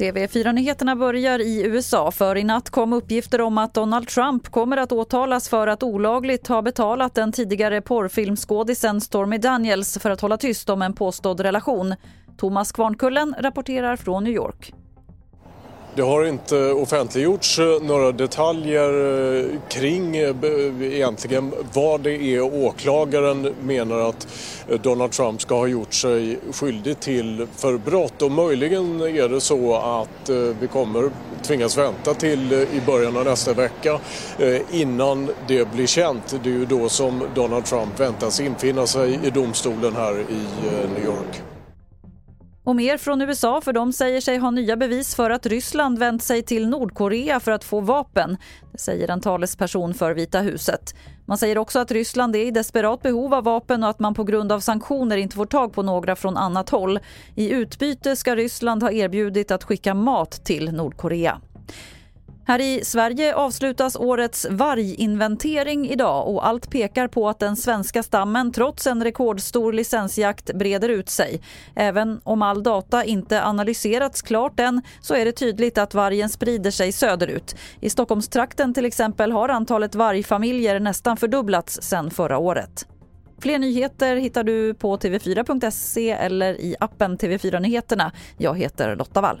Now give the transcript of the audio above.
TV4-nyheterna börjar i USA för i natt kom uppgifter om att Donald Trump kommer att åtalas för att olagligt ha betalat den tidigare porrfilmskådisen Stormy Daniels för att hålla tyst om en påstådd relation. Thomas Kvarnkullen rapporterar från New York. Det har inte offentliggjorts eh, några detaljer eh, kring eh, egentligen vad det är åklagaren menar att Donald Trump ska ha gjort sig skyldig till för brott. Och möjligen är det så att vi kommer tvingas vänta till i början av nästa vecka innan det blir känt. Det är ju då som Donald Trump väntas infinna sig i domstolen här i New York. Och mer från USA för de säger sig ha nya bevis för att Ryssland vänt sig till Nordkorea för att få vapen. Det säger en talesperson för Vita huset. Man säger också att Ryssland är i desperat behov av vapen och att man på grund av sanktioner inte får tag på några från annat håll. I utbyte ska Ryssland ha erbjudit att skicka mat till Nordkorea. Här i Sverige avslutas årets varginventering idag och allt pekar på att den svenska stammen trots en rekordstor licensjakt breder ut sig. Även om all data inte analyserats klart än så är det tydligt att vargen sprider sig söderut. I Stockholmstrakten till exempel har antalet vargfamiljer nästan fördubblats sedan förra året. Fler nyheter hittar du på tv4.se eller i appen TV4 Nyheterna. Jag heter Lotta Wall.